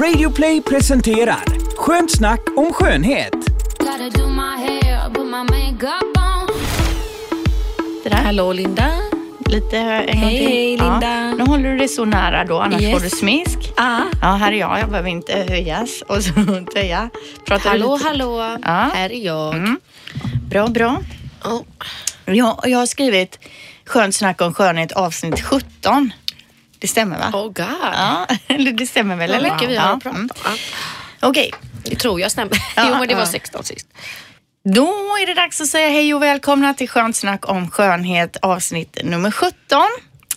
Radioplay presenterar Skönt snack om skönhet. Det där. Hallå Linda. Lite Hej, hej, Linda. Nu håller du dig så nära då, annars Yes. får du smisk. Ah. Ja, här är jag. Jag behöver inte höjas och så töja. Pratar Hallå, lite? hallå. Ja. Här är jag. Mm. Bra, bra. Oh. Jag, jag har skrivit Skönt snack om skönhet avsnitt 17. Det stämmer va? oh god. Ja, det stämmer väl? Vad eller? mycket vi har ja. att prata mm. om. Okej, Det tror jag stämmer. Ja, jo, men det var ja. 16 sist. då är det dags att säga hej och välkomna till Skönt snack om skönhet avsnitt nummer 17.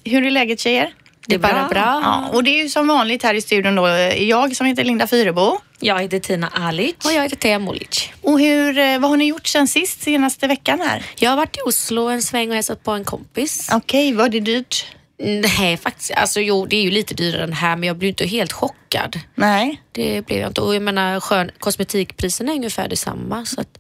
Hur är läget tjejer? Det är bara bra. Ja, och det är ju som vanligt här i studion då jag som heter Linda Fyrebo. Jag heter Tina Alic. Och jag heter Thea Molic. Och hur, eh, vad har ni gjort sen sist, senaste veckan här? Jag har varit i Oslo en sväng och hälsat på en kompis. Okej, var det dyrt? Nej, faktiskt. Alltså jo, det är ju lite dyrare än här, men jag blir inte helt chockad. Nej. Det blev jag inte. Och jag menar, skön, kosmetikpriserna är ungefär detsamma. Så, att,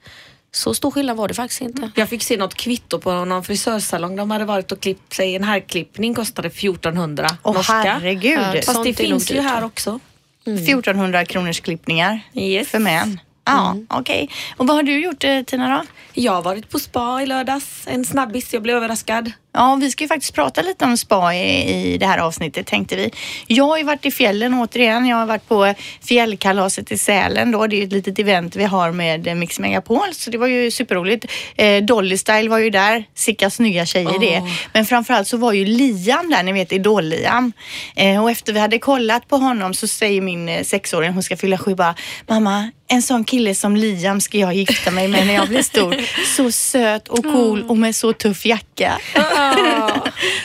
så stor skillnad var det faktiskt inte. Jag fick se något kvitto på någon frisörsalong. De hade varit och klippt sig. En herrklippning kostade 1400 Åh norska. herregud. Ja, Fast det finns ju här också. 1400 kronors klippningar Yes. för män. Ja, okej. Och vad har du gjort eh, Tina då? Jag har varit på spa i lördags. En snabbis. Jag blev överraskad. Ja, vi ska ju faktiskt prata lite om spa i, i det här avsnittet tänkte vi. Jag har ju varit i fjällen återigen. Jag har varit på fjällkalaset i Sälen då. Det är ju ett litet event vi har med Mix Megapol så det var ju superroligt. Eh, Dolly Style var ju där. Sicka snygga tjejer det. Men framförallt så var ju Liam där, ni vet Idol-Liam. Eh, och efter vi hade kollat på honom så säger min eh, sexåring, hon ska fylla sju, bara mamma en sån kille som Liam ska jag gifta mig med när jag blir stor. Så söt och cool och med så tuff jacka.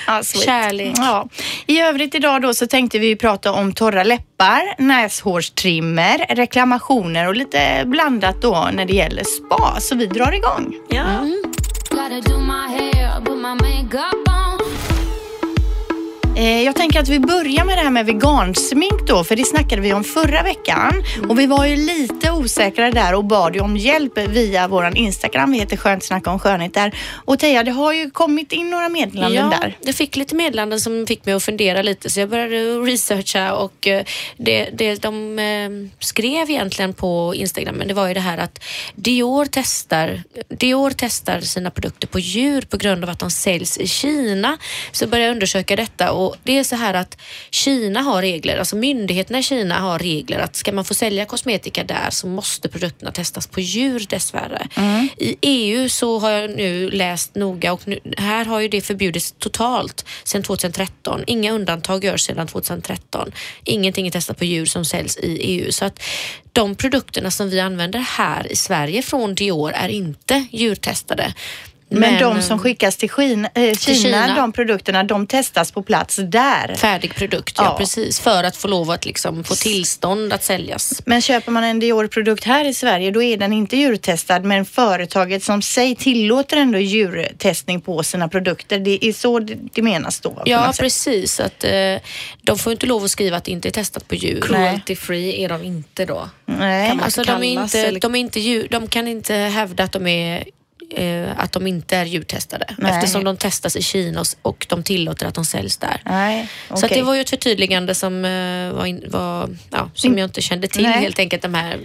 Ja, sweet. Kärlek. Ja. I övrigt idag då så tänkte vi prata om torra läppar, näshårstrimmer, reklamationer och lite blandat då när det gäller spa. Så vi drar igång. Ja. Gotta Jag tänker att vi börjar med det här med vegansmink då, för det snackade vi om förra veckan. Och vi var ju lite osäkra där och bad ju om hjälp via våran Instagram. Vi heter Skönt snacka om skönhet där. Och Teija, det har ju kommit in några meddelanden Ja, där. jag fick lite meddelanden som fick mig att fundera lite så jag började researcha och eh, det, det de eh, skrev egentligen på Instagram men det var ju det här att Dior testar, Dior testar sina produkter på djur på grund av att de säljs i Kina. Så började jag undersöka detta och det är så här att Kina har regler, alltså myndigheterna i Kina har regler att ska man få sälja kosmetika där så måste produkterna testas på djur dessvärre. I EU så har jag nu läst noga och nu, här har ju det förbjudits totalt sedan 2013. Inga undantag görs sedan 2013. Ingenting är testat på djur som säljs i EU. Så att de produkterna som vi använder här i Sverige från Dior är inte djurtestade. Men, de som skickas till Kina, eh, Kina, Kina. de produkterna, de testas på plats där. Färdig produkt, ja. Ja. precis. För att få lov att liksom få tillstånd att säljas. Men köper man en Dior-produkt här i Sverige då är den inte djurtestad men företaget som sig tillåter ändå djurtestning på sina produkter. Det är så det, menas då. Ja, precis. Att, eh, de får inte lov att skriva att det inte är testat på djur. Cruelty free är de inte då. Nej. Kan man Alltså, de, är inte, eller- de, är inte djur, de kan inte hävda att de är eh, att de inte är djurtestade Nej. eftersom de testas i Kina och, de tillåter att de säljs där. Nej, Så att okej. det var ju ett förtydligande som, eh, var, in, var, ja, som jag inte kände till Nej. helt enkelt de här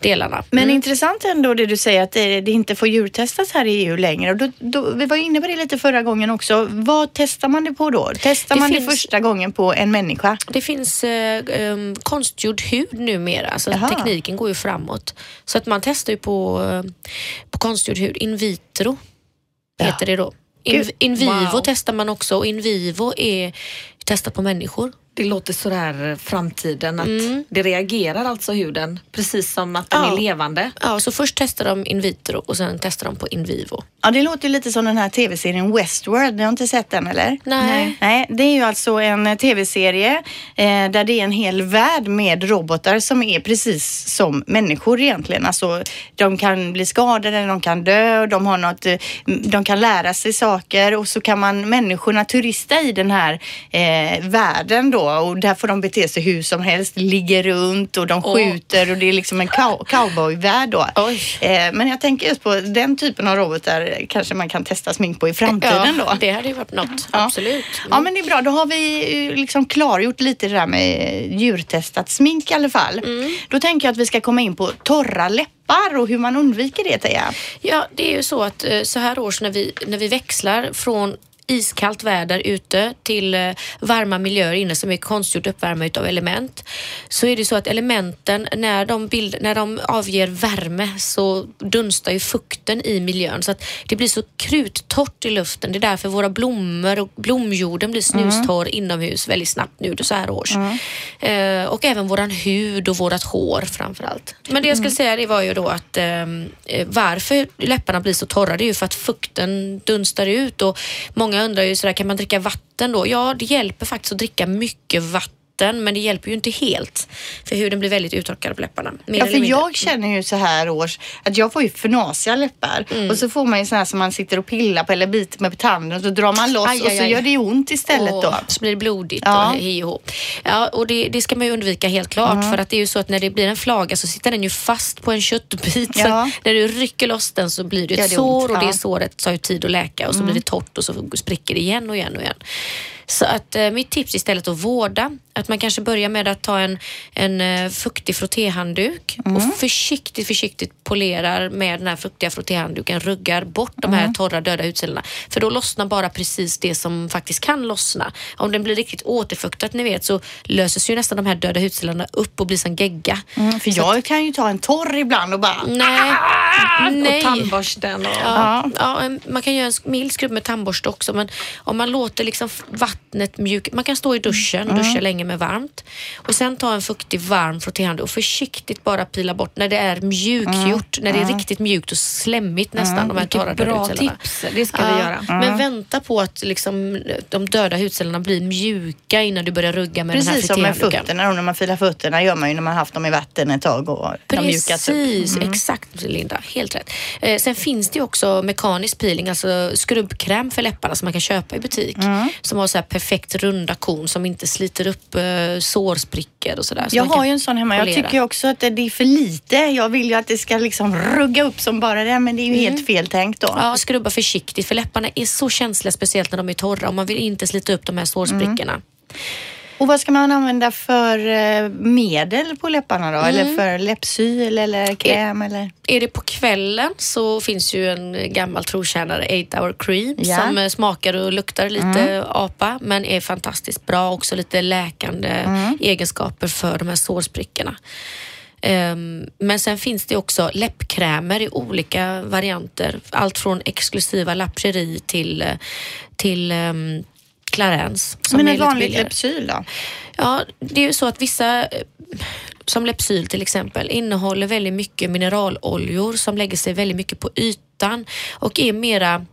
delarna. Men Mm. intressant ändå det du säger att det, det inte får djurtestas här i EU längre. Och då, då, vi var inne på det lite förra gången också. Vad testar man det på då? Testar Det man finns- det första gången på en människa? Det finns eh, em, konstgjord hud numera, alltså Jaha. tekniken går ju framåt. Så att man testar ju på, eh, på konstgjord hud in vitro, Ja. heter det då. In, in vivo wow. testar man också och in vivo är testat på människor. Det låter sådär eh, framtiden att Mm. det reagerar alltså huden precis som att den Ja. är levande. Ja, så först testar de in vitro och sen testar de på in vivo. Ja, det låter ju lite som den här tv-serien Westworld. Ni har inte sett den eller? Nej. Nej, det är ju alltså en eh, tv-serie eh, där det är en hel värld med robotar som är precis som människor egentligen. Alltså, de kan bli skadade, de kan dö, de, har något, eh, de kan lära sig saker och så kan man människorna turista i den här eh, världen då då och där får de bete sig hur som helst, ligger runt och de skjuter och det är liksom en cow cowboyvärld då. Eh, men jag tänker just på den typen av robotar kanske man kan testa smink på i framtiden då. Ja, det hade ju varit något. Ja. Absolut. Ja men det är bra, då har vi liksom klargjort lite det där med djurtestat smink i alla fall. Mm. Då tänker jag att vi ska komma in på torra läppar och hur man undviker det Teija. Ja, det är ju så att eh, så här års när vi, när vi växlar från iskallt väder ute till eh, varma miljöer inne som är konstgjort uppvärmda utav element så är det så att elementen när de, bild, när de avger värme så dunstar ju fukten i miljön så att det blir så kruttorrt i luften. Det är därför våra blommor och blomjorden blir snustorr inomhus väldigt snabbt nu så här års. Eh, och även våran hud och vårat hår framförallt. Men det jag skulle säga det var ju då att ehm, eh, varför läpparna blir så torra det är ju för att fukten dunstar ut och många Många undrar ju sådär, kan man dricka vatten då? Ja, det hjälper faktiskt att dricka mycket vatten men det hjälper ju inte helt för huden blir väldigt uttorkad på läpparna. Ja, för jag känner ju så här års att jag får ju fnasiga läppar Mm. och så får man ju här som man sitter och pillar på eller biter med på tanden och så drar man loss Aj, och aj, så aj. gör det ont istället Åh, då. Så blir det blodigt Ja. och hej och. Ja, och det, det ska man ju undvika helt klart för att det är ju så att när det blir en flaga så sitter den ju fast på en köttbit. Ja. när du rycker loss den så blir det Ja, ett det är ont, sår och ja. Mm. det såret tar ju tid att läka och så blir det torrt och så spricker det igen och igen och igen. Så att eh, mitt tips istället att vårda. Att man kanske börjar med att ta en, en eh, fuktig frottéhandduk Mm. och försiktigt, försiktigt polerar med den här fuktiga frottéhandduken, ruggar bort de Mm. här torra döda hudcellerna. För då lossnar bara precis det som faktiskt kan lossna. Om den blir riktigt återfuktat, ni vet, så löses ju nästan de här döda hudcellerna upp och blir som gegga. Mm, för jag kan ju ta en torr ibland och bara Nej, Och nej. tandborsten och... Ja, ja, en- man kan göra en mild skrubb med tandborste också men om man låter liksom f- vattnet mjukt, man kan stå i duschen och duscha länge med varmt och sen ta en fuktig varm frottéhandduk och försiktigt bara pila bort när det är mjukgjort, när det är riktigt mjukt och slemmigt nästan de här torra bra tips. Det ska vi göra. Men vänta på att liksom, de döda hudcellerna blir mjuka innan du börjar rugga med den här Precis som med frottéhandduken. fötterna, när man filar fötterna gör man ju när man haft dem i vatten ett tag och de mjukas upp. Precis, exakt Linda. Helt rätt. Eh, sen finns det ju också mekanisk peeling, alltså skrubbkräm för läpparna som man kan köpa i butik. Som har så här perfekt runda kon som inte sliter upp eh, sårsprickor och sådär. så Jag har ju en sån hemma. Jag polera. tycker ju också att det är för lite. Jag vill ju att det ska liksom rugga upp som bara det, men det är ju helt fel tänkt då. Ja, skrubba försiktigt för läpparna är så känsliga, speciellt när de är torra och man vill inte slita upp de här sårsprickorna. Och vad ska man använda för eh, medel på läpparna då? Eller för läppsyl eller kräm eller? Är det på kvällen så finns ju en gammal trotjänare, 8 hour cream, Ja. som eh, smakar och luktar lite apa men är fantastiskt bra. Också lite läkande egenskaper för de här sårsprickorna. Ehm, men sen finns det också läppkrämer i olika varianter. Allt från exklusiva La Prairie till, eh, till um, Clarence. Men vanligt billigare. läppsyl då? Ja, det är ju så att vissa, eh, som Lepsyl till exempel, innehåller väldigt mycket mineraloljor som lägger sig väldigt mycket på ytan och är mera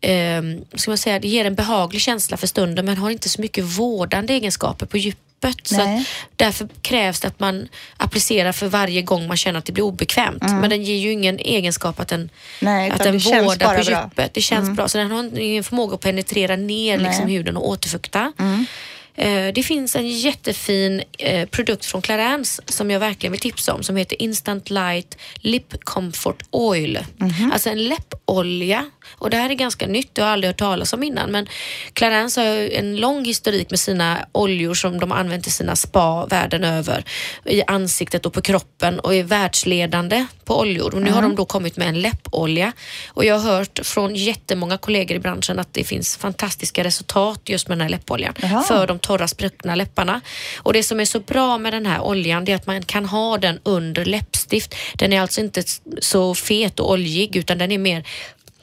eh, ska man säga, det ger en behaglig känsla för stunden men har inte så mycket vårdande egenskaper på djupet. Så Nej. att därför krävs det att man applicerar för varje gång man känner att det blir obekvämt. Men den ger ju ingen egenskap att den, Mm. Nej, att den vårdar på bra. Mm. djupet. Det känns bra. Så den har ingen förmåga att penetrera ner liksom, huden och återfukta. Mm. Eh, Det finns en jättefin eh, produkt från Clarins som jag verkligen vill tipsa om som heter Instant Light Lip Comfort Oil. Mhm. Alltså en läppolja. Och det här är ganska nytt, det har jag aldrig hört talas om innan. Men Clarins har ju en lång historik med sina oljor som de använt i sina spa världen över. I ansiktet och på kroppen och är världsledande på oljor. Och nu har de då kommit med en läppolja. Och jag har hört från jättemånga kollegor i branschen att det finns fantastiska resultat just med den här läppoljan. Jaha. För de torra spruckna läpparna. Och det som är så bra med den här oljan det är att man kan ha den under läppstift. Den är alltså inte så fet och oljig utan den är mer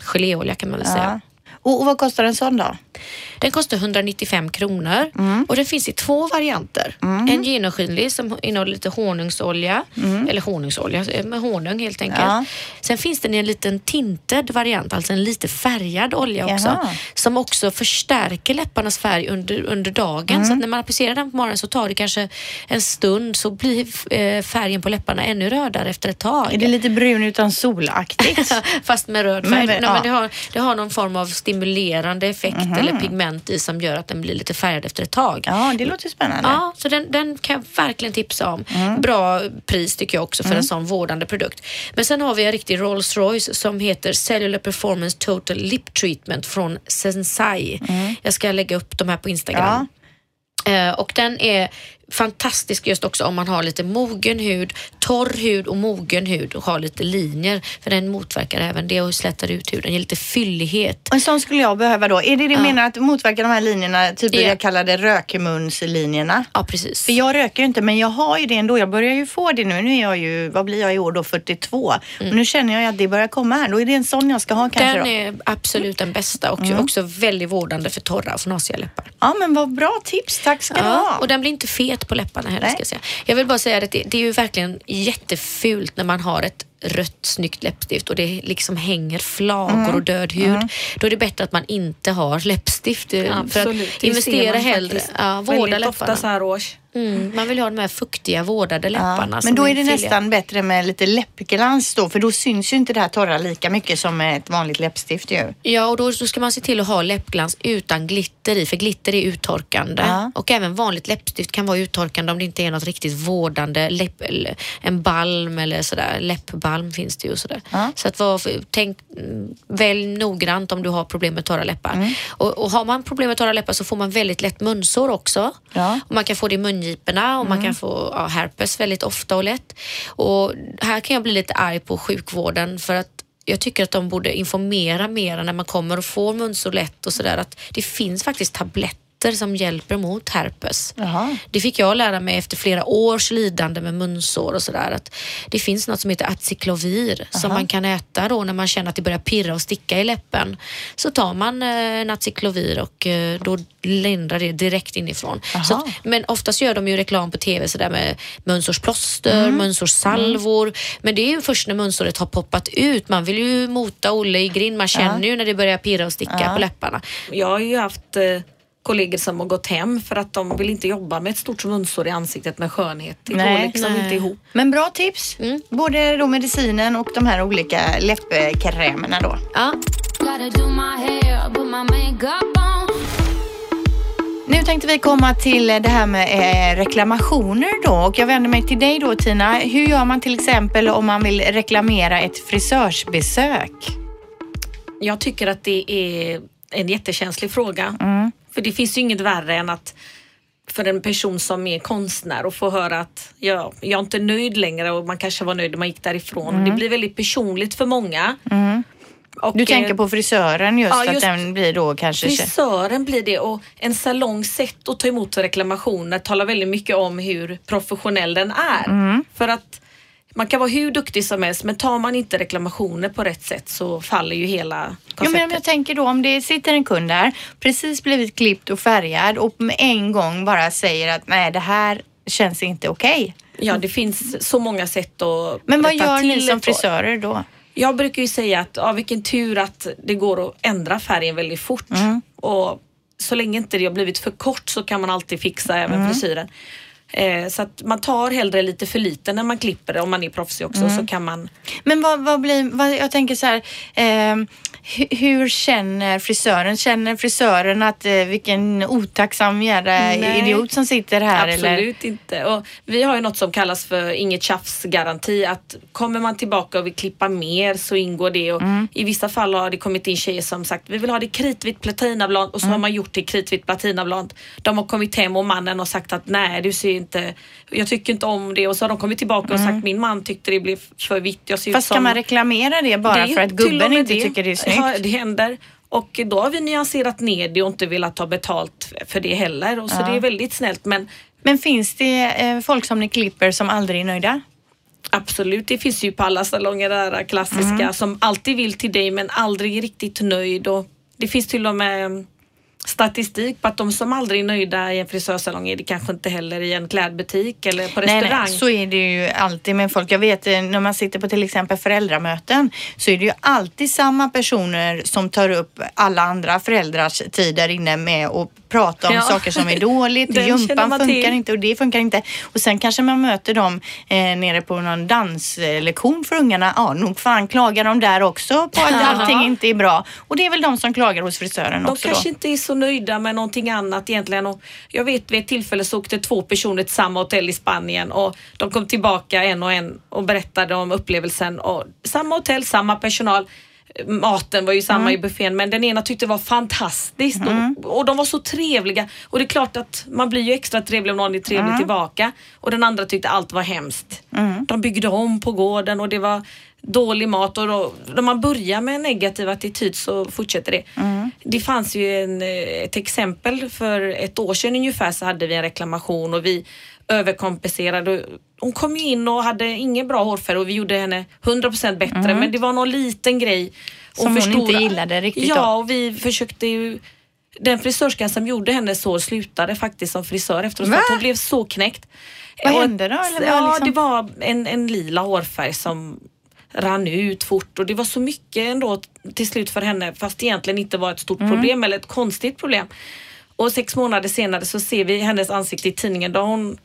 geléolja kan man väl säga. Och, och vad kostar en sån då? Den kostar 195 kronor Mm. och den finns i två varianter. En genomskinlig som innehåller lite honungsolja, eller honungsolja eh, med honung helt enkelt. Mm. Ja. Sen finns den i en liten tinted variant, alltså en lite färgad olja också. Jaha. Som också förstärker läpparnas färg under, under dagen. Mm. Så att när man applicerar den på morgonen så tar det kanske en stund så blir eh, färgen på läpparna ännu rödare efter ett tag. Är det lite brun utan solaktigt? Fast med röd Men- färg. men, Nej, ja. men det, har, det har någon form av stimulerande effekt eller pigment i som gör att den blir lite färgad efter ett tag. Ja, det låter spännande. Ja, så den, den kan jag verkligen tipsa om. Mm. Bra pris tycker jag också för en sån vårdande produkt. Men sen har vi en riktig Rolls Royce som heter Cellular Performance Total Lip Treatment från Sensai. Jag ska lägga upp de här på Instagram. Mm. Ja. Eh, och den är fantastisk just också om man har lite mogen hud, torr hud och mogen hud och har lite linjer. För den motverkar även det och slätar ut huden, ger lite fyllighet. En sån skulle jag behöva då. Är det det du Ja. menar att motverka de här linjerna, typ det Ja. jag kallade rökmunslinjerna? Ja, precis. För jag röker ju inte men jag har ju det ändå. Jag börjar ju få det nu. Nu är jag ju, vad blir jag i år då, 42. Och nu känner jag att det börjar komma här. Då är det en sån jag ska ha kanske Den då. är absolut den bästa och Mm. också väldigt vårdande för torra och fnasiga läppar. Ja men vad bra tips. Tack ska du Ja, ha. och den blir inte fet på läpparna heller ska jag säga. Jag vill bara säga att det, det är ju verkligen jättefult när man har ett rött snyggt läppstift och det liksom hänger flagor Mm. och död hud. Då är det bättre att man inte har läppstift. eh, För att Absolut, investera hellre, ja, vårda väldigt ofta läpparna. så här års. Mm, man vill ha de här fuktiga vårdade läpparna. Ja, men då är det fylliga. nästan bättre med lite läppglans då, för då syns ju inte det här torra lika mycket som med ett vanligt läppstift ju. Ja, och då, då ska man se till att ha läppglans utan glitter i, för glitter är uttorkande. Ja. Och även vanligt läppstift kan vara uttorkande om det inte är något riktigt vårdande, läpp, en balm eller sådär. Läppbalm finns det ju och sådär. Ja. Så att var, tänk, välj noggrant om du har problem med torra läppar. Mm. Och, och har man problem med torra läppar så får man väldigt lätt munsår också. Och man kan få det i mungiporna och man kan få ja, herpes väldigt ofta och lätt. Och här kan jag bli lite arg på sjukvården för att jag tycker att de borde informera mer när man kommer och får munsår lätt och sådär att det finns faktiskt tabletter som hjälper mot herpes. Jaha. Det fick jag lära mig efter flera års lidande med munsår och sådär att det finns något som heter aciclovir som man kan äta då när man känner att det börjar pirra och sticka i läppen. Så tar man eh, en aciclovir och eh, då lindrar det direkt inifrån. Så men oftast gör de ju reklam på tv sådär med munsårsplåster, Mm. munsårssalvor. Men det är ju först när munsåret har poppat ut. Man vill ju mota Olle i grind. Man känner ju när det börjar pirra och sticka på läpparna. Jag har ju haft eh, kollegor som har gått hem för att de vill inte jobba med ett stort munsår i ansiktet med skönhet. Det går Nej. liksom Nej. inte ihop. Men bra tips. Mm. Både då medicinen och de här olika läppkrämerna då. Ja. Nu tänkte vi komma till det här med eh, reklamationer då och jag vänder mig till dig då Tina. Hur gör man till exempel om man vill reklamera ett frisörsbesök? Jag tycker att det är en jättekänslig fråga. För det finns ju inget värre än att för en person som är konstnär och få höra att ja, jag är inte nöjd längre och man kanske var nöjd när man gick därifrån. Det blir väldigt personligt för många. Och, Du eh, tänker på frisören just, ja, just att den blir då kanske... Frisören blir det och en salongs sätt att ta emot reklamationer talar väldigt mycket om hur professionell den är. Mm. För att man kan vara hur duktig som helst men tar man inte reklamationer på rätt sätt så faller ju hela Ja, konceptet. men jag tänker då om det sitter en kund där, precis blivit klippt och färgad och med en gång bara säger att nej det här känns inte okej. Ja, det finns så många sätt att Men vad gör ni som frisörer då? Jag brukar ju säga att ja, vilken tur att det går att ändra färgen väldigt fort. Mm. Och så länge inte det har blivit för kort så kan man alltid fixa även Mm. frisyren. Eh, så att man tar hellre lite för lite när man klipper det om man är proffsig också Mm. så kan man Men vad, vad blir, vad, jag tänker så här, hu- hur känner frisören? Känner frisören att eh, vilken otacksam jävla idiot som sitter här? Eller? Absolut inte. Och vi har ju något som kallas för inget tjafs-garanti. Att kommer man tillbaka och vill klippa mer så ingår det. Och Mm. I vissa fall har det kommit in tjejer som sagt vi vill ha det kritvitt platinablont och så Mm. har man gjort det kritvitt platinablont. De har kommit hem och mannen har sagt att nej du ser inte, jag tycker inte om det och så har de kommit tillbaka och sagt min man tyckte det blev för vitt. Jag ser ut Mm. Fast som... kan man reklamera det bara Det för att gubben inte tycker det är snyggt? Ja, det händer. Och då har vi nyanserat ner det och inte velat ta betalt för det heller. Och så det är väldigt snällt. Men Men finns det eh, folk som ni klipper som aldrig är nöjda? absolut, det finns ju på alla salonger där klassiska Mm. som alltid vill till dig men aldrig är riktigt nöjd. Och det finns till och med statistik på att de som aldrig är nöjda i en frisörsalong är det kanske inte heller i en klädbutik eller på Nej, restaurang. nej, så är det ju alltid med folk. Jag vet eh, när man sitter på till exempel föräldramöten så är det ju alltid samma personer som tar upp alla andra föräldrars tid där inne med att prata om Ja. saker som är dåligt. Jumpan funkar till. inte och det funkar inte. Och sen kanske man möter dem eh, nere på någon danslektion för ungarna. Ja, nog fan klagar de där också på att allting inte är bra. Och det är väl de som klagar hos frisören De också kanske då. inte är så nöjda med någonting annat egentligen. Och jag vet vid ett tillfälle så åkte två personer till samma hotell i Spanien och de kom tillbaka en och en och berättade om upplevelsen. Och samma hotell, samma personal. Maten var ju samma Mm. i buffén men den ena tyckte det var fantastiskt och, och de var så trevliga. Och det är klart att man blir ju extra trevlig om någon är trevlig Mm. tillbaka. Och den andra tyckte allt var hemskt. De byggde om på gården och det var dålig mat och då, när man börjar med en negativ attityd så fortsätter det. Det fanns ju en, eh, ett exempel för ett år sedan ungefär så hade vi en reklamation och vi överkompenserade. Hon kom ju in och hade ingen bra hårfärg och vi gjorde henne 100% bättre men det var någon liten grej. Som hon inte gillade riktigt Ja och vi försökte ju den frisörskan som gjorde hennes hår slutade faktiskt som frisör efteråt för hon blev så knäckt. Vad Och- hände då, eller Ja, liksom? det var en, en lila hårfärg som rann ut fort och det var så mycket ändå till slut för henne fast det egentligen inte var ett stort Mm. problem eller ett konstigt problem. Och sex månader senare så ser vi hennes ansikte i tidningen då hon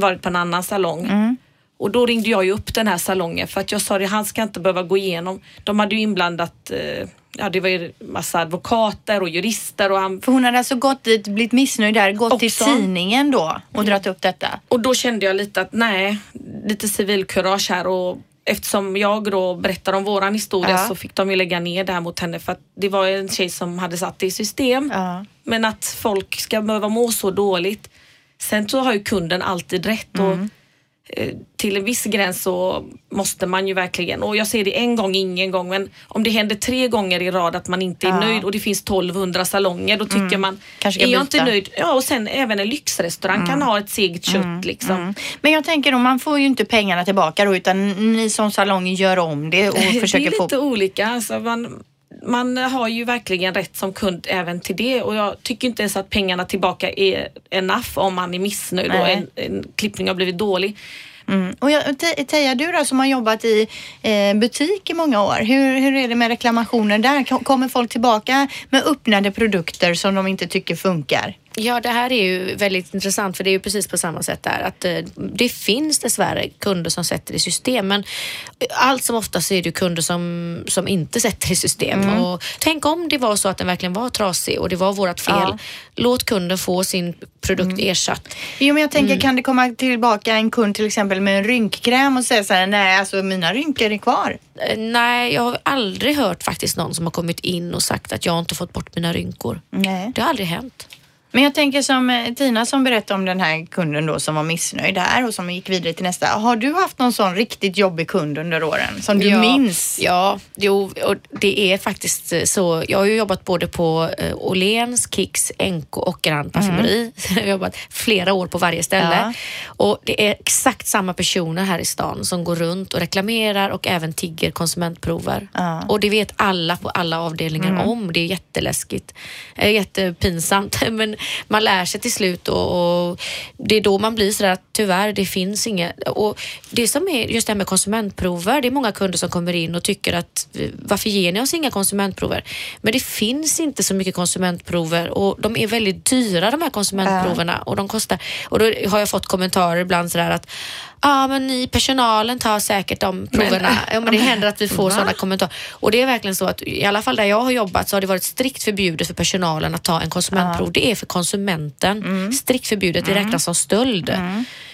varit på en annan salong. Mm. Och då ringde jag ju upp den här salongen för att jag sa det, han ska inte behöva gå igenom. De hade ju inblandat, eh, ja det var ju massa advokater och jurister och han För hon hade alltså gått dit, blivit missnöjd där, gått till Också. tidningen då och dragit upp detta. Och då kände jag lite att nej, lite civilkurage här och eftersom jag då berättar om våran historia Ja. så fick de ju lägga ner det här mot henne för att det var en tjej som hade satt det i system. Ja. Men att folk ska behöva må så dåligt. Sen så har ju kunden alltid rätt och Mm. eh, till en viss gräns så måste man ju verkligen, och jag ser det en gång, ingen gång, men om det händer tre gånger i rad att man inte är Ja. Mm. nöjd och det finns 1200 salonger, då tycker man, Kanske är jag byta. inte nöjd? Ja, och sen även en lyxrestaurang kan ha ett segt kött liksom. Mm. Men jag tänker då, man får ju inte pengarna tillbaka då utan ni som salong gör om det och det försöker är få... lite olika. Alltså man, man har ju verkligen rätt som kund även till det och jag tycker inte ens att pengarna tillbaka är enough om man är missnöjd och Nej. en, en klippning har blivit dålig. Mm. Och jag, Te- Teija, du då som har jobbat i eh, butik i många år, hur, hur är det med reklamationer där? Ko- Kommer folk tillbaka med öppnade produkter som de inte tycker funkar? Ja, det här är ju väldigt intressant för det är ju precis på samma sätt där. Att eh, det finns dessvärre kunder som sätter i system men allt som oftast är det ju kunder som, som inte sätter i system. Mm. Och tänk om det var så att den verkligen var trasig och det var vårt fel. Ja. Mm. Låt kunden få sin produkt ersatt. Jo, men jag tänker, kan det komma tillbaka en kund till exempel med en rynkkräm och säga så här, nej, alltså mina rynkor är kvar. Eh, Nej, jag har aldrig hört faktiskt någon som har kommit in och sagt att jag inte fått bort mina rynkor. Nej. Det har aldrig hänt. Men jag tänker som eh, Tina som berättade om den här kunden då som var missnöjd här och som gick vidare till nästa. Har du haft någon sån riktigt jobbig kund under åren som du ja, minns? Ja, jo, och det är faktiskt eh, så. Jag har ju jobbat både på eh, Åhléns, Kicks, NK och Grand Parfumeri. Jag har jobbat flera år på varje ställe. Ja. Och det är exakt samma personer här i stan som går runt och reklamerar och även tigger konsumentprover. Ja. Och det vet alla på alla avdelningar om. Det är jätteläskigt. Jättepinsamt. Men man lär sig till slut och, och det är då man blir sådär att tyvärr, det finns inget. Och det som är just det här med konsumentprover, det är många kunder som kommer in och tycker att varför ger ni oss inga konsumentprover? Men det finns inte så mycket konsumentprover och de är väldigt dyra de här konsumentproverna och de kostar. Och då har jag fått kommentarer ibland sådär att ah, men ni personalen tar säkert de proverna. ja, men det händer att vi får sådana kommentarer. Och det är verkligen så att i alla fall där jag har jobbat så har det varit strikt förbjudet för personalen att ta en konsumentprov. Det är för konsumenten. Strikt förbjudet, det räknas som stöld.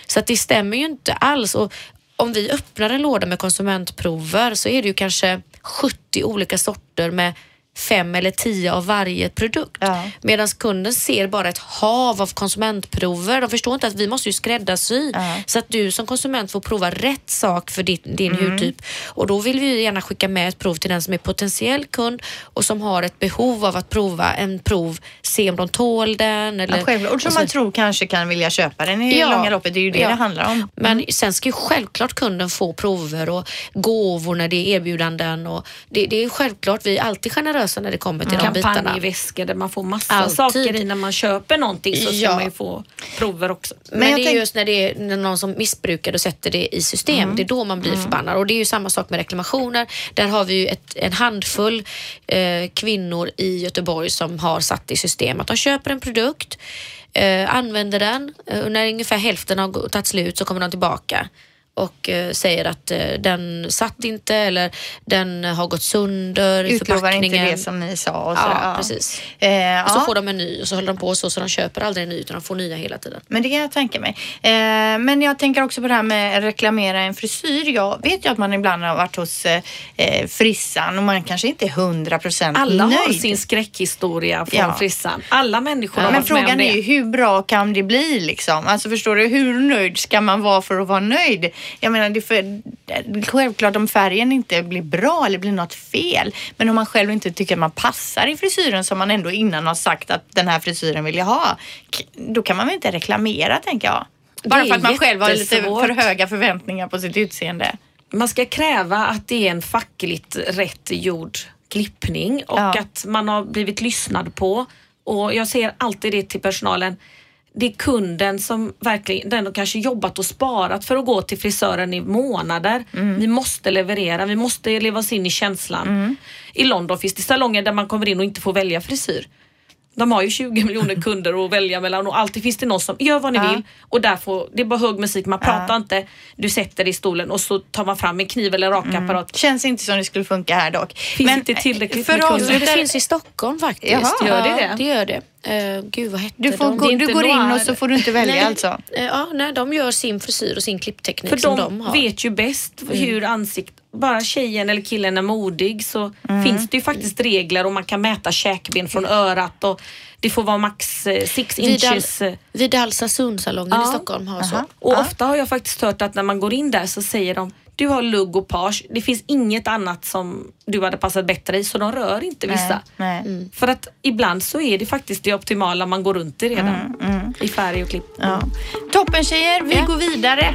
Så att det stämmer ju inte alls. Och om vi öppnar en låda med konsumentprover så är det ju kanske 70 olika sorter med fem eller tio av varje produkt. Ja. Medan kunden ser bara ett hav av konsumentprover. De förstår inte att vi måste ju skräddarsy Ja. så att du som konsument får prova rätt sak för din, din Mm. hudtyp. Och då vill vi gärna skicka med ett prov till den som är potentiell kund och som har ett behov av att prova en prov, se om de tål den. Eller, Ja, självklart. Som och så- man tror kanske kan vilja köpa den i Ja. långa loppet. Det är ju det Ja. det handlar om. Men sen ska ju självklart kunden få prover och gåvor när det är erbjudanden. Och det, det är självklart, vi är alltid generösa generösa när det kommer till de bitarna. Kampanjväskor där man får massa Alltid. saker i när man köper någonting så ska Ja. man ju få prover också. Men, jag det är just när det är när någon som missbrukar och sätter det i system, det är då man blir förbannad. Och det är ju samma sak med reklamationer. Där har vi ju ett, en handfull eh, kvinnor i Göteborg som har satt i system att de köper en produkt, eh, använder den eh, och när ungefär hälften har tagit slut så kommer de tillbaka och eh, säger att eh, den satt inte eller den har gått sönder i Utlovar förpackningen. inte det som ni sa. Och sådär. Ja, precis. Eh, Och så ja. får de en ny och så håller de på så, så de köper aldrig en ny utan de får nya hela tiden. Men det kan jag tänka mig. Eh, men jag tänker också på det här med reklamera en frisyr. Jag vet ju att man ibland har varit hos eh, eh, frissan och man kanske inte är hundra procent Alla nöjd. har sin skräckhistoria från Ja. frissan. Alla människor har Men varit med om frågan det. är ju hur bra kan det bli liksom? Alltså förstår du, hur nöjd ska man vara för att vara nöjd? Jag menar, det är för, självklart om färgen inte blir bra eller blir något fel. Men om man själv inte tycker att man passar i frisyren som man ändå innan har sagt att den här frisyren vill jag ha. Då kan man väl inte reklamera tänker jag. Bara för att man själv har lite för höga förväntningar på sitt utseende. Man ska kräva att det är en fackligt rätt gjord klippning och Ja. att man har blivit lyssnad på. Och jag säger alltid det till personalen. Det är kunden som verkligen, den har kanske jobbat och sparat för att gå till frisören i månader. Mm. Vi måste leverera, vi måste leva oss in i känslan. I London finns det salonger där man kommer in och inte får välja frisyr. De har ju 20 miljoner kunder att välja mellan och alltid finns det någon som gör vad ni Ja. vill och där får, det är bara hög musik, man pratar inte, du sätter dig i stolen och så tar man fram en kniv eller rakapparat. Känns inte som det skulle funka här dock. Finns inte tillräckligt för med kunder. Det finns i Stockholm faktiskt. Jaha. Gör det ja, det? det gör det. Uh, gud, vad hette Du, får de? gå, du går in och så får du inte välja Nej. alltså? Eh, Ja, nej, de gör sin frisyr och sin klippteknik För som de, de har. vet ju bäst hur ansikt, bara tjejen eller killen är modig så finns det ju faktiskt regler och man kan mäta käkben från örat och det får vara max eh, six inches. eh, Vid Alsasundsalongen Ja. i Stockholm har så. Aha. Och Ja. ofta har jag faktiskt hört att när man går in där så säger de du har lugg och page. Det finns inget annat som du hade passat bättre i så de rör inte vissa. Nej, nej. För att ibland så är det faktiskt det optimala man går runt i redan. I färg och klipp. Ja. Toppen tjejer, vi Ja. går vidare.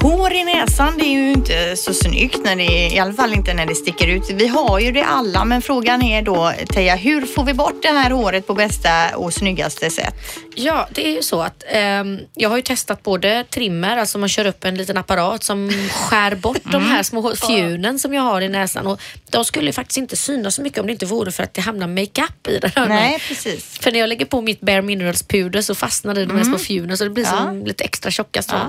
Hår i näsan, det är ju inte så snyggt, när det, i alla fall inte när det sticker ut. Vi har ju det alla, men frågan är då, Teija, hur får vi bort det här håret på bästa och snyggaste sätt? Ja, det är ju så att ehm, jag har ju testat både trimmer, alltså man kör upp en liten apparat som skär bort de Mm. här små fjunen som jag har i näsan och de skulle ju faktiskt inte synas så mycket om det inte vore för att det hamnar makeup i den. här. Nej, precis. För när jag lägger på mitt Bare Minerals puder så fastnar det i de här små fjunen så det blir Mm. Ja. som lite extra tjocka strån. Eh,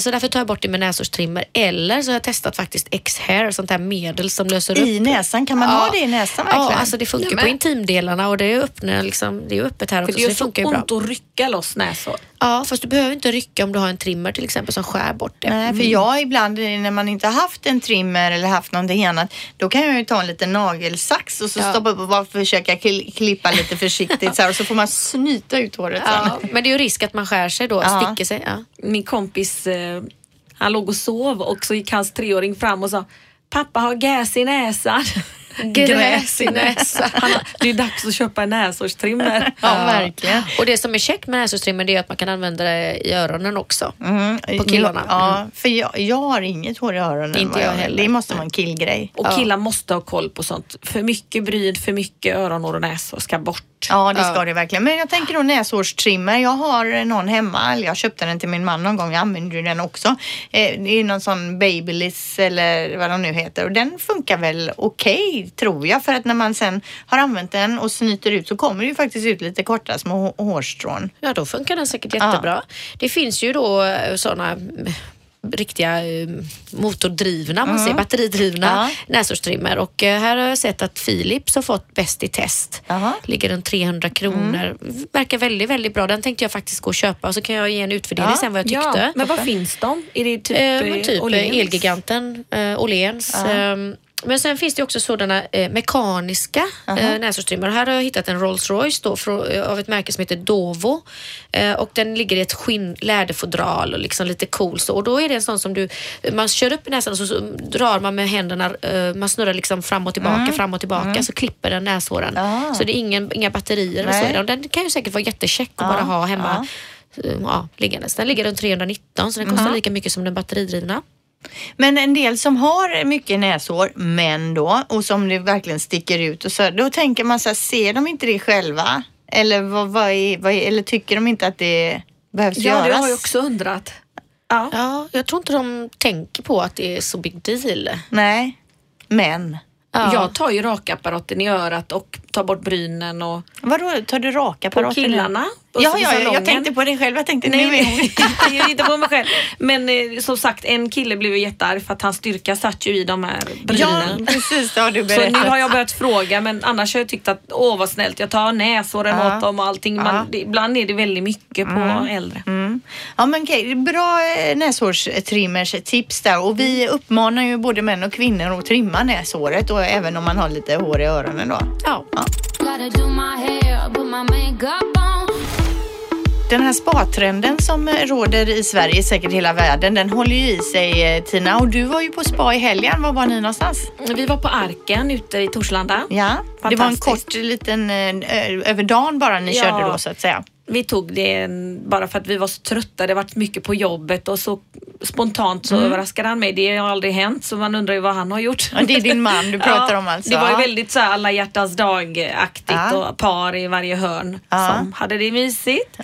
Så därför tar jag bort det med näshårstrimmer. Eller så har jag testat faktiskt X-hair, sånt här medel som löser upp I näsan, kan man ha det i näsan verkligen? Ja, alltså det funkar Nej, på intimdelarna och det är, öppna, liksom, det är öppet här För också det så gör det så funkar ju bra. ont att rycka loss näshår. Ja, fast du behöver inte rycka om du har en trimmer till exempel som skär bort det. Nej, för jag ibland när man inte har haft en trimmer eller haft någonting annat, då kan jag ju ta en liten nagelsax och så Ja. stoppa upp och bara försöka kli- klippa lite försiktigt så här, och så får man snyta ut håret sen. Ja, men det är ju risk att man skär sig då, Ja. sticker sig. Ja. Min kompis, eh, han låg och sov och så gick hans treåring fram och sa Pappa har gas i näsan. Gräs i näsan. Det är dags att köpa en näshårstrimmer. Ja, verkligen. Och det som är käckt med näshårstrimmer är att man kan använda det i öronen också. Mm. På killarna. Ja, för jag, jag har inget hår i öronen. Inte jag heller. Det måste vara en killgrej. Och killar måste ha koll på sånt. För mycket bryd, för mycket öronhår och näsor ska bort. Ja, det ska Ja. det verkligen. Men jag tänker då näshårstrimmer. Jag har någon hemma. Jag köpte den till min man någon gång. Jag använder ju den också. Eh, Det är någon sån Babyliss eller vad de nu heter. Och den funkar väl okej, tror jag. För att när man sen har använt den och snyter ut så kommer det ju faktiskt ut lite korta små hå- hårstrån. Ja, då funkar den säkert jättebra. Det finns ju då sådana riktiga eh, motordrivna, man säger, batteridrivna Ja. näshårstrimmer och eh, här har jag sett att Philips har fått bäst i test. Jaha. Ligger runt 300 kronor. Verkar väldigt, väldigt bra. Den tänkte jag faktiskt gå och köpa och så kan jag ge en utvärdering Ja. sen vad jag tyckte. men var finns de? Är det typ, Eh, eh, typ Åhléns? eh, Elgiganten, eh, Åhléns. ehm, men sen finns det också sådana eh, mekaniska eh, näshårstrimmer. Här har jag hittat en Rolls Royce då, från, eh, av ett märke som heter Dovo. Eh, och den ligger i ett skinn, läderfodral och liksom lite cool så. Och då är det en sån som du, man kör upp i näsan och så, så drar man med händerna, eh, man snurrar liksom fram och tillbaka, fram och tillbaka så klipper den näshåren. Ah. Så det är ingen, inga batterier eller så Nej. Och Den kan ju säkert vara jättecheck att Ja, bara ha hemma. eh, Ja, liggandes. Den ligger runt 319 så den kostar lika mycket som den batteridrivna. Men en del som har mycket näshår, män då, och som det verkligen sticker ut och så, då tänker man så här, ser de inte det själva? Eller, vad, vad är, vad är, eller tycker de inte att det behövs Ja, göras? det har jag också undrat. Ja. Ja, jag tror inte de tänker på att det är så big deal. Nej, män. Ja. Jag tar ju rakapparaten i örat och tar bort brynen och Vadå, tar du raka på killarna. Ja, så ja, ja, jag salongen. tänkte på dig själv. Jag tänkte, Nej, nu är hon... nej, jag inte på mig själv. Men eh, som sagt, en kille blev ju jättearg för att hans styrka satt ju i de här Ja, brynen. precis. Det har du Så berättat. nu har jag börjat fråga men annars har jag tyckt att åh vad snällt jag tar näshåren Ja. åt dem och allting. Man, Ja. det, ibland är det väldigt mycket på äldre. Mm. Ja men okej, bra eh, näshårstrimmers tips där och vi uppmanar ju både män och kvinnor att trimma näshåret och även om man har lite hår i öronen då. Ja. Gotta Den här spatrenden som eh, råder i Sverige, säkert hela världen, den håller ju i sig eh, Tina och du var ju på spa i helgen. Var var ni någonstans? Vi var på Arken ute i Torslanda. Ja, det var en kort liten, eh, över dagen bara ni Ja. körde då så att säga. Vi tog det bara för att vi var så trötta. Det varit mycket på jobbet och så spontant Mm. så överraskade han mig. Det har aldrig hänt så man undrar ju vad han har gjort. Ja, det är din man du pratar om alltså. Det var ju Ja. väldigt så här alla hjärtans dag-aktigt Ja. och par i varje hörn Ja. som hade det mysigt.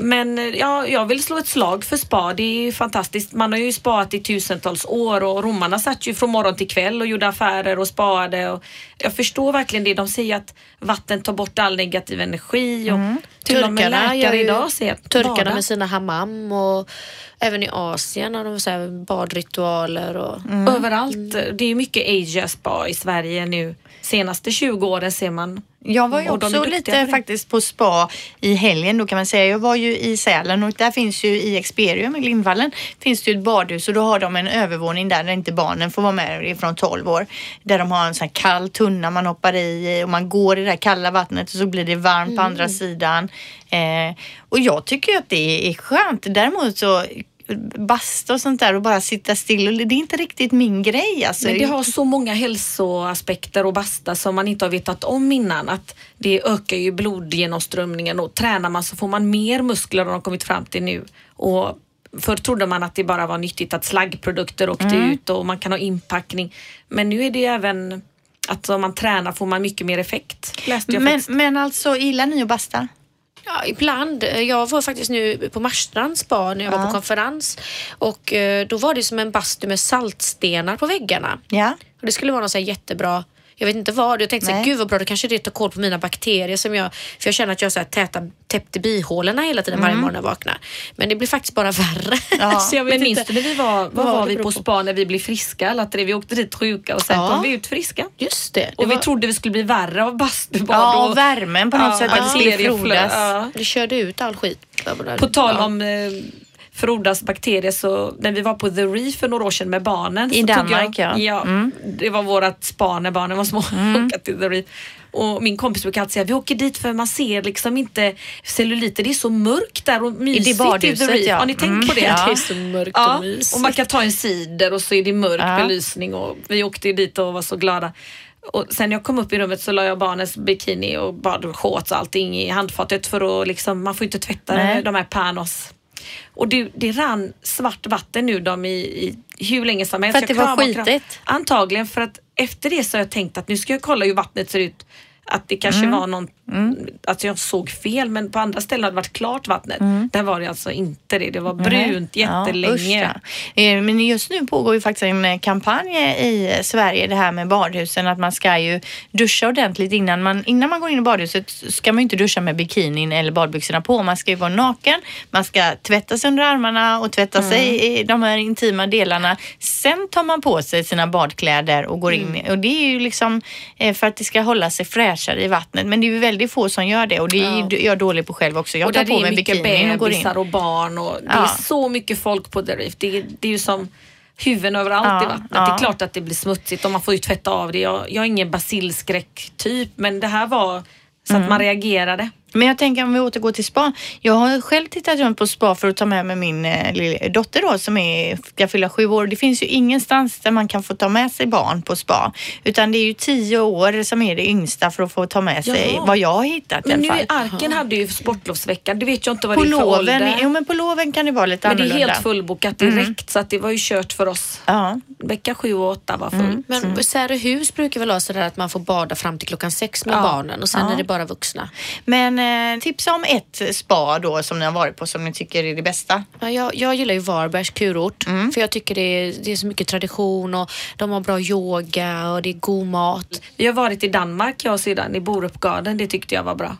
Men eh, ja, jag vill slå ett slag för spa. Det är ju fantastiskt. Man har ju spaat i tusentals år och romarna satt ju från morgon till kväll och gjorde affärer och spaade. Och jag förstår verkligen det. De säger att vatten tar bort all negativ energi och till och med Turkarna gör läkare ju- idag säger att Turkarna bada. med sina hammam och även i Asien har de så här badritualer. Och, Överallt. Det är ju mycket Asia spa i Sverige nu. Senaste 20 åren ser man. Jag var ju Och också lite faktiskt på spa i helgen då kan man säga. Jag var ju i Sälen och där finns ju i Experium i Lindvallen finns det ju ett badhus och då har de en övervåning där, där inte barnen får vara med från 12 år. Där de har en sån här kall tunna man hoppar i och man går i det här kalla vattnet och så blir det varmt på andra sidan. Eh, och jag tycker att det är skönt. Däremot så basta och sånt där och bara sitta still. och Det är inte riktigt min grej alltså. Men det har så många hälsoaspekter och basta som man inte har vetat om innan. Att det ökar ju blodgenomströmningen och tränar man så får man mer muskler har de kommit fram till nu. Och Förr trodde man att det bara var nyttigt att slaggprodukter åkte Mm. ut och man kan ha inpackning. Men nu är det även att om man tränar får man mycket mer effekt. Men, faktiskt. men alltså, gillar ni att basta? Ja, ibland. Jag var faktiskt nu på Marstrands spa när jag var Ja. på konferens och eh, då var det som en bastu med saltstenar på väggarna. Ja. Och det skulle vara något så jättebra jag vet inte vad. Jag tänkte så här, Nej. gud vad bra, då kanske det tar koll på mina bakterier som jag, för jag känner att jag så här täta, täppte bihålorna hela tiden varje morgon när jag vaknar. Men det blir faktiskt bara värre. Ja. så jag vet Men minns du när vi var, vad var vi på på. spa när vi blev friska? Alla tre, vi åkte dit sjuka och sen Ja. kom vi ut friska. Just det. det Och vi var- trodde vi skulle bli värre av bastubad. Ja, och- värmen på något sätt, att det skulle frodas. Ja. Det körde ut all skit. På tal Ja. om eh, frodas bakterier så när vi var på The Reef för några år sedan med barnen. I så Danmark, tog jag, ja. Mm. Det var vårat spa när barnen var små. åka till The Reef. Och min kompis brukar alltid säga vi åker dit för man ser liksom inte celluliter. Det är så mörkt där och mysigt i badhuset, The Reef. ja. Har ni tänkt Mm. på det? Ja. Det är så mörkt Ja, och mysigt. och man kan ta en cider och så är det mörk Ja. belysning och vi åkte dit och var så glada. Och sen jag kom upp i rummet så la jag barnens bikini och badshorts och allting i handfatet för att liksom, man får inte tvätta Nej. de här panos. Och det, det rann svart vatten ur dem i, i hur länge som helst. För att det var skitigt? Antagligen för att efter det så har jag tänkt att nu ska jag kolla hur vattnet ser ut. Att det kanske Mm. var någon, att jag såg fel men på andra ställen hade det varit klart vattnet. Mm. Där var det alltså inte det. Det var brunt jättelänge. Ja, usch. Eh, Men just nu pågår ju faktiskt en eh, kampanj i Sverige det här med badhusen att man ska ju duscha ordentligt innan man, innan man går in i badhuset ska man ju inte duscha med bikinin eller badbyxorna på. Man ska ju vara naken, man ska tvätta sig under armarna och tvätta sig i de här intima delarna. Sen tar man på sig sina badkläder och går in och det är ju liksom eh, för att det ska hålla sig fräschare i vattnet. Men det är ju väldigt få som gör det och det är ju jag dålig på själv också. Jag och tar på det mig bikinin och går in. och barn och det Ja. är så mycket folk på The Reef. Det, är- det är ju som huvuden överallt Ja, i vattnet. Det ja. är klart att det blir smutsigt och man får ju tvätta av det. Jag, jag är ingen basilskräck typ men det här var så Mm. att man reagerade. Men jag tänker om vi återgår till spa. Jag har själv tittat runt på spa för att ta med mig min eh, lilla dotter då som är, ska fylla sju år. Det finns ju ingenstans där man kan få ta med sig barn på spa. Utan det är ju tio år som är det yngsta för att få ta med sig Jaha. vad jag har hittat i Men alla nu fall. i Arken hade ju sportlovsveckan. Det vet jag inte vad På det är för loven, ålder. jo men på loven kan det vara lite Men det är annorlunda. helt fullbokat direkt så att det var ju kört för oss. Ja. Vecka sju och åtta var full. Men Säröhus brukar väl ha sådär att man får bada fram till klockan sex med Ja. barnen och sen Ja. är det bara vuxna. Men eh, tipsa om ett spa då som ni har varit på som ni tycker är det bästa. Ja, jag, jag gillar ju Varbergs kurort för jag tycker det är, det är så mycket tradition och de har bra yoga och det är god mat. Vi har varit i Danmark jag och syrran i Borupgarden. Det tyckte jag var bra.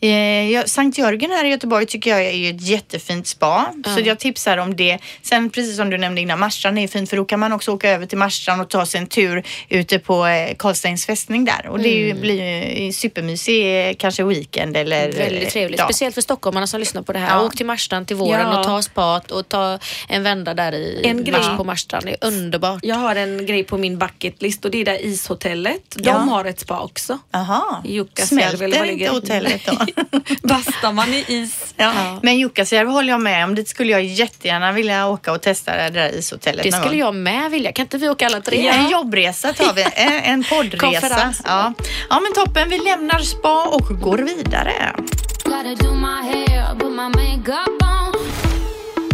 Eh, Sankt Jörgen här i Göteborg tycker jag är ju ett jättefint spa. Så jag tipsar om det. Sen precis som du nämnde innan, Marstrand är fint för då kan man också åka över till Marstrand och ta sig en tur ute på eh, Karlsteins fästning där. Och det ju, blir ju supermysig eh, kanske weekend eller... Väldigt trevligt. ja. Speciellt för stockholmarna som lyssnar på det här. Ja. Åk till Marstrand till våren Ja. och ta spat och ta en vända där i En grej- mars på Marstrand. Det är underbart. Jag har en grej på min bucketlist och det är där ishotellet. De Ja. har ett spa också. Jaha. Smälter inte hotellet då? Bastar man i is? Ja. Men Jukkasjärvi håller jag med om. Dit skulle jag jättegärna vilja åka och testa det där ishotellet Det någon skulle gång. jag med vilja. Kan inte vi åka alla tre? En jobbresa tar vi, en, en poddresa. Ja. ja men toppen, vi lämnar spa och går vidare.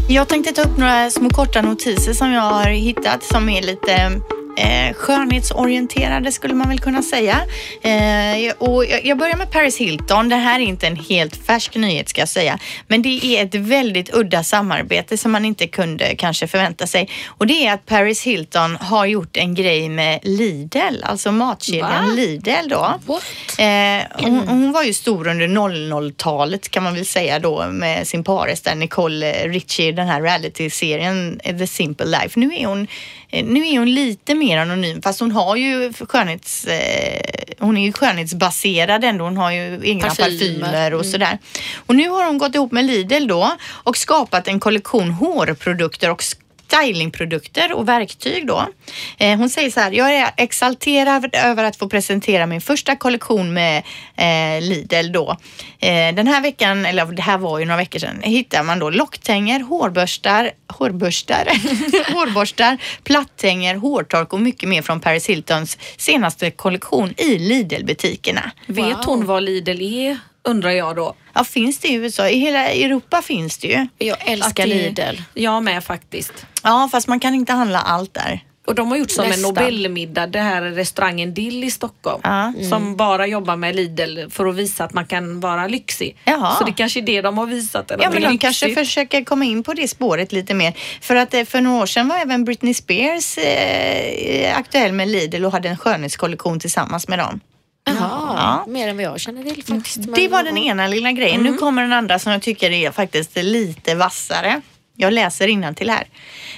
Jag tänkte ta upp några små korta notiser som jag har hittat som är lite eh, skönhetsorienterade skulle man väl kunna säga. Eh, och jag, börjar med Paris Hilton. Det här är inte en helt färsk nyhet ska jag säga. Men det är ett väldigt udda samarbete som man inte kunde kanske förvänta sig. Och det är att Paris Hilton har gjort en grej med Lidl, alltså matkedjan Va? Lidl då. Eh, hon, hon var ju stor under 00-talet kan man väl säga då med sin pares där Nicole Richie i den här reality-serien The Simple Life. Nu är hon, nu är hon lite mer anonym fast hon har ju skönhets, eh, hon är ju skönhetsbaserad ändå. Hon har ju egna Parfymer. parfymer och sådär. Och nu har hon gått ihop med Lidl då och skapat en kollektion hårprodukter och stylingprodukter och verktyg då. Eh, hon säger så här, jag är exalterad över att få presentera min första kollektion med eh, Lidl då. Eh, den här veckan, eller det här var ju några veckor sedan, hittar man då locktänger, hårborstar, hårborstar, hårborstar, plattänger, hårtork och mycket mer från Paris Hiltons senaste kollektion i Lidl-butikerna. Vet Wow. hon vad Lidl är? Undrar jag då. Ja, finns det i USA? I hela Europa finns det ju. Jag älskar det- Lidl. Jag med faktiskt. Ja, fast man kan inte handla allt där. Och de har gjort som en Nästan. Nobelmiddag, det här restaurangen Dill i Stockholm. Ja. Som bara jobbar med Lidl för att visa att man kan vara lyxig. Jaha. Så det kanske är det de har visat. Ja, men de kanske lyxig. försöker komma in på det spåret lite mer. För att eh, för några år sedan var även Britney Spears eh, aktuell med Lidl och hade en skönhetskollektion tillsammans med dem. Jaha, Ja. mer än vad jag känner till faktiskt. Det var den ena lilla grejen. Nu kommer den andra som jag tycker är faktiskt lite vassare. Jag läser till här.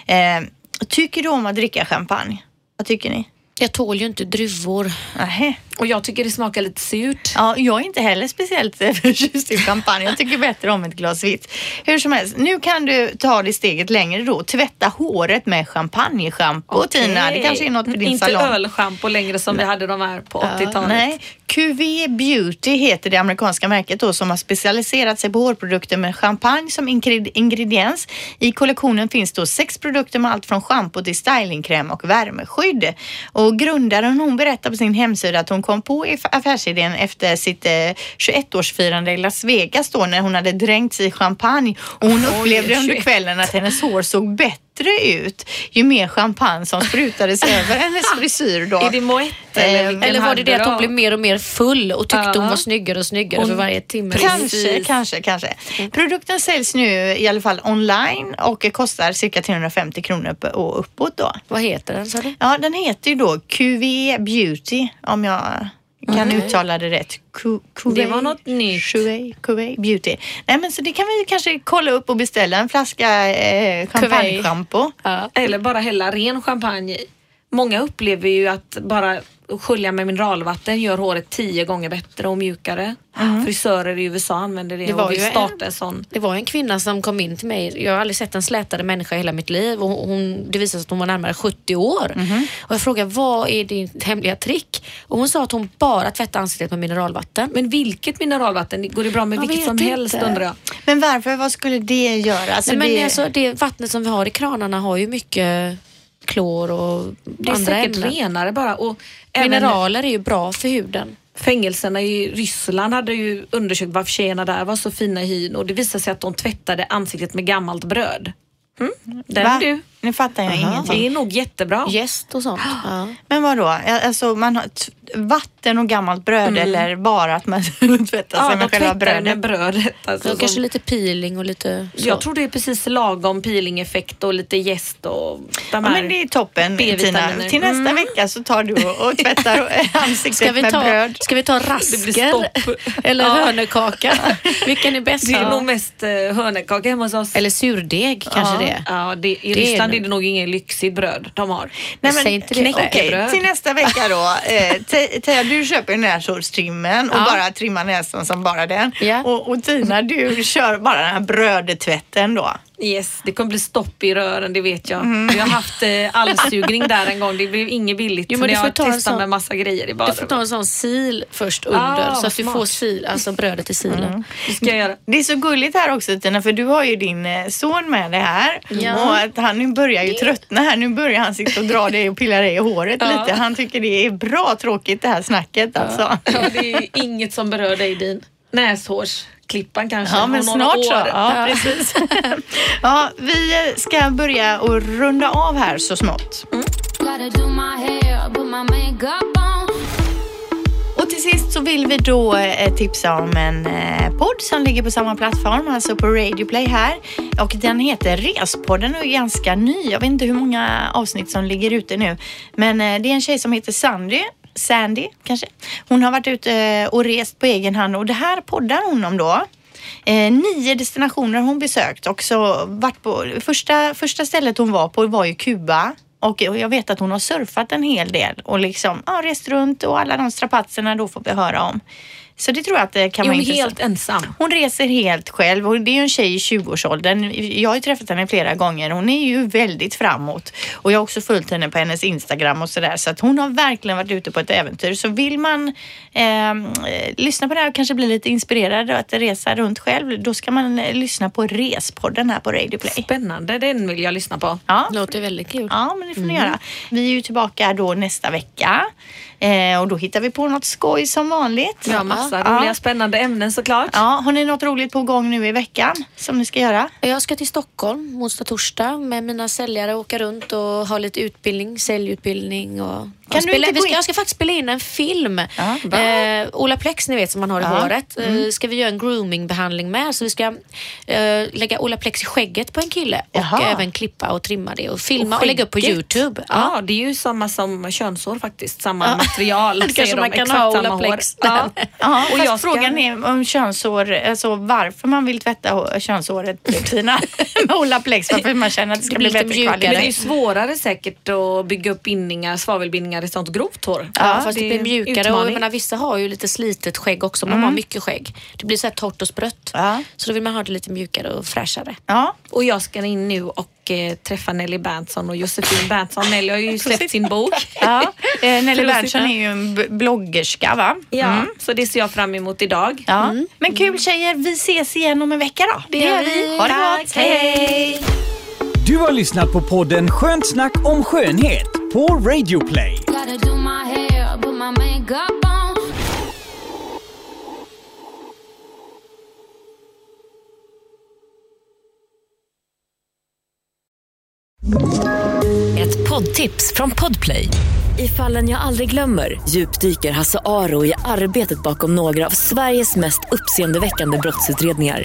Eh, tycker du om att dricka champagne? Vad tycker ni? Jag tål ju inte druvor. Nähä. Och jag tycker det smakar lite surt. Ja, jag är inte heller speciellt eh, förtjust i champagne. Jag tycker bättre om ett glas vitt. Hur som helst, nu kan du ta det steget längre då. Tvätta håret med champagneschampo Tina. Det kanske är något för din Inte salong. ölschampo längre som vi hade de här på 80-talet. Nej, QV Beauty heter det amerikanska märket då som har specialiserat sig på hårprodukter med champagne som ingred- ingrediens. I kollektionen finns då sex produkter med allt från schampo till stylingkräm och värmeskydd. Och grundaren hon berättar på sin hemsida att hon kom på aff- affärsidén efter sitt eh, 21-årsfirande i Las Vegas då när hon hade dränkt sig i champagne och hon upplevde under 21. kvällen att hennes hår såg bättre ut ju mer champagne som sprutades över hennes frisyr då. Är det Moët eller Eh, Eller var det det att hon blev mer och mer full och tyckte Ja. hon var snyggare och snyggare Hon- för varje timme? Kanske, kanske, kanske. Produkten säljs nu i alla fall online och kostar cirka 350 kronor och uppåt då. Vad heter den sa du? Ja, den heter ju då QV Beauty om jag kan uttala det rätt. QV, Det var något nytt. QV, QV Beauty. Nej men så det kan vi kanske kolla upp och beställa en flaska eh, champagneschampo. Ja. Eller bara hälla ren champagne i. Många upplever ju att bara skölja med mineralvatten gör håret tio gånger bättre och mjukare. Frisörer i USA använder det, Det var och vill starta en sån. Det var en kvinna som kom in till mig. Jag har aldrig sett en slätare människa i hela mitt liv och hon, det visade sig att hon var närmare 70 år. Och jag frågade vad är ditt hemliga trick? Och hon sa att hon bara tvättar ansiktet med mineralvatten. Men vilket mineralvatten? Går det bra med Jag vilket som inte. helst undrar jag. Men varför? Vad skulle det göra? Alltså Nej, men det... alltså, det vattnet som vi har i kranarna har ju mycket klor och Det är andra säkert ämnen. renare bara. Och även Mineraler är ju bra för huden. fängelserna i Ryssland hade ju undersökt varför tjejerna där var så fina i hyn och det visade sig att de tvättade ansiktet med gammalt bröd. Mm? Där Va? är du. Nu fattar jag ingenting. Det är nog jättebra. Gäst och sånt. Ja. Men vad då? Alltså man har vatten och gammalt bröd eller bara att man tvättar sig Ja, de med själva med brödet? brödet. Alltså, Så kanske lite peeling och lite så. jag tror det är precis lagom peelingeffekt och lite jäst och de Ja, här. men det är toppen Tina. Till nästa Mm. vecka så tar du och, och tvättar ansiktet Ska vi, med ta, bröd. ska vi ta rasker stopp. eller Ja. hörnekaka? Vilken är bäst? Det är nog mest uh, hörnekaka hemma hos oss. Eller surdeg kanske det är. Ja, det, i Det Ryssland det. är nog inget lyxigt bröd de har. Nej, Säg inte det. Knäckebröd. till nästa vecka då. Eh, Te- Teija, du köper näshårstrimmen och Ja. bara trimmar näsan som bara den. Ja. Och, och Tina, du kör bara den här brödtvätten då. Yes, det kommer bli stopp i rören, det vet jag. Vi har haft eh, allsugning där en gång, det blev inget billigt. Jo, men du jag får en testat sån- med massa grejer i Du får ta badrummet. en sån sil först under Ah, så att du får sil, alltså brödet i silen. Mm. Det ska jag göra. Det är så gulligt här också Tina, för du har ju din eh, son med dig här. Ja. Och att han nu börjar ju tröttna här. Nu börjar han sitta och dra dig och pilla dig i håret Ja. lite. Han tycker det är bra tråkigt det här snacket alltså. Ja, det är inget som berör dig din näshårsklippan kanske. Ja, men snart så. Ja, precis. ja, vi ska börja och runda av här så smått. On. Och till sist så vill vi då eh, tipsa om en eh, podd som ligger på samma plattform, alltså på Radio Play här. Och den heter Respodden och är ganska ny. Jag vet inte hur många avsnitt som ligger ute nu. Men eh, det är en tjej som heter Sandy. Sandy kanske. Hon har varit ute eh, och rest på egen hand och det här poddar hon om då. Eh, nio destinationer har hon besökt och så varit på första, första stället hon var på var ju Kuba. Och jag vet att hon har surfat en hel del och liksom ja, rest runt och alla de strapatserna då får vi höra om. Så det tror jag att det kan Är vara hon intressant. helt ensam? Hon reser helt själv och det är ju en tjej i 20-årsåldern. Jag har ju träffat henne flera gånger. Hon är ju väldigt framåt och jag har också följt henne på hennes Instagram och sådär. Så att hon har verkligen varit ute på ett äventyr. Så vill man ehm, eh, lyssna på det här och kanske bli lite inspirerad att resa runt själv, då ska man eh, lyssna på Respodden här på Radio Play. Spännande, den vill jag lyssna på. Ja, Låter väldigt kul. Ja, men det får ni göra. Vi är ju tillbaka då nästa vecka eh, och då hittar vi på något skoj som vanligt. Ja, massa Ja. roliga spännande ämnen såklart. Ja, har ni något roligt på gång nu i veckan som ni ska göra? Jag ska till Stockholm onsdag, torsdag med mina säljare åka runt och ha lite utbildning, säljutbildning och Kan jag, du spela, inte ska, jag ska faktiskt spela in en film. Ja, eh, Ola Plex ni vet som man har i Ja. håret. Eh, ska vi göra en groomingbehandling med. Så vi ska eh, lägga Ola Plex i skägget på en kille och Jaha. även klippa och trimma det och filma och, Och lägga upp på? Youtube. Ja. det är ju samma som könshår faktiskt. Samma material. Det kanske man kan Exakt ha samma Olaplex. hår. Ja. Ja, Och jag ska- frågan är om könshår, alltså varför man vill tvätta könshåret Tina med Olaplex, varför man känner att det ska Det bli bättre. Men det är kvalitet. ju svårare säkert att bygga upp bindningar, svavelbindningar i sånt grovt hår. Ja, fast det blir mjukare och jag menar, vissa har ju lite slitet skägg också. Man har mycket skägg. Det blir så här torrt och sprött. Ja. Så då vill man ha det lite mjukare och fräschare. Ja, Och jag ska in nu och eh, träffa Nelly Berntsson och Josefin Berntsson. Nelly har ju släppt sin bok. ja. Eh, Nelly Berntsson är ju en bloggerska va? Ja, så det ser jag fram emot idag. Ja. Men kul tjejer, vi ses igen om en vecka då. Det gör vi. Ha det gott, hej! Du har lyssnat på podden Skönt snack om skönhet på Radio Play. Ett poddtips från Podplay. I fallen jag aldrig glömmer djupdyker Hasse Aro i arbetet bakom några av Sveriges mest uppseendeväckande brottsutredningar.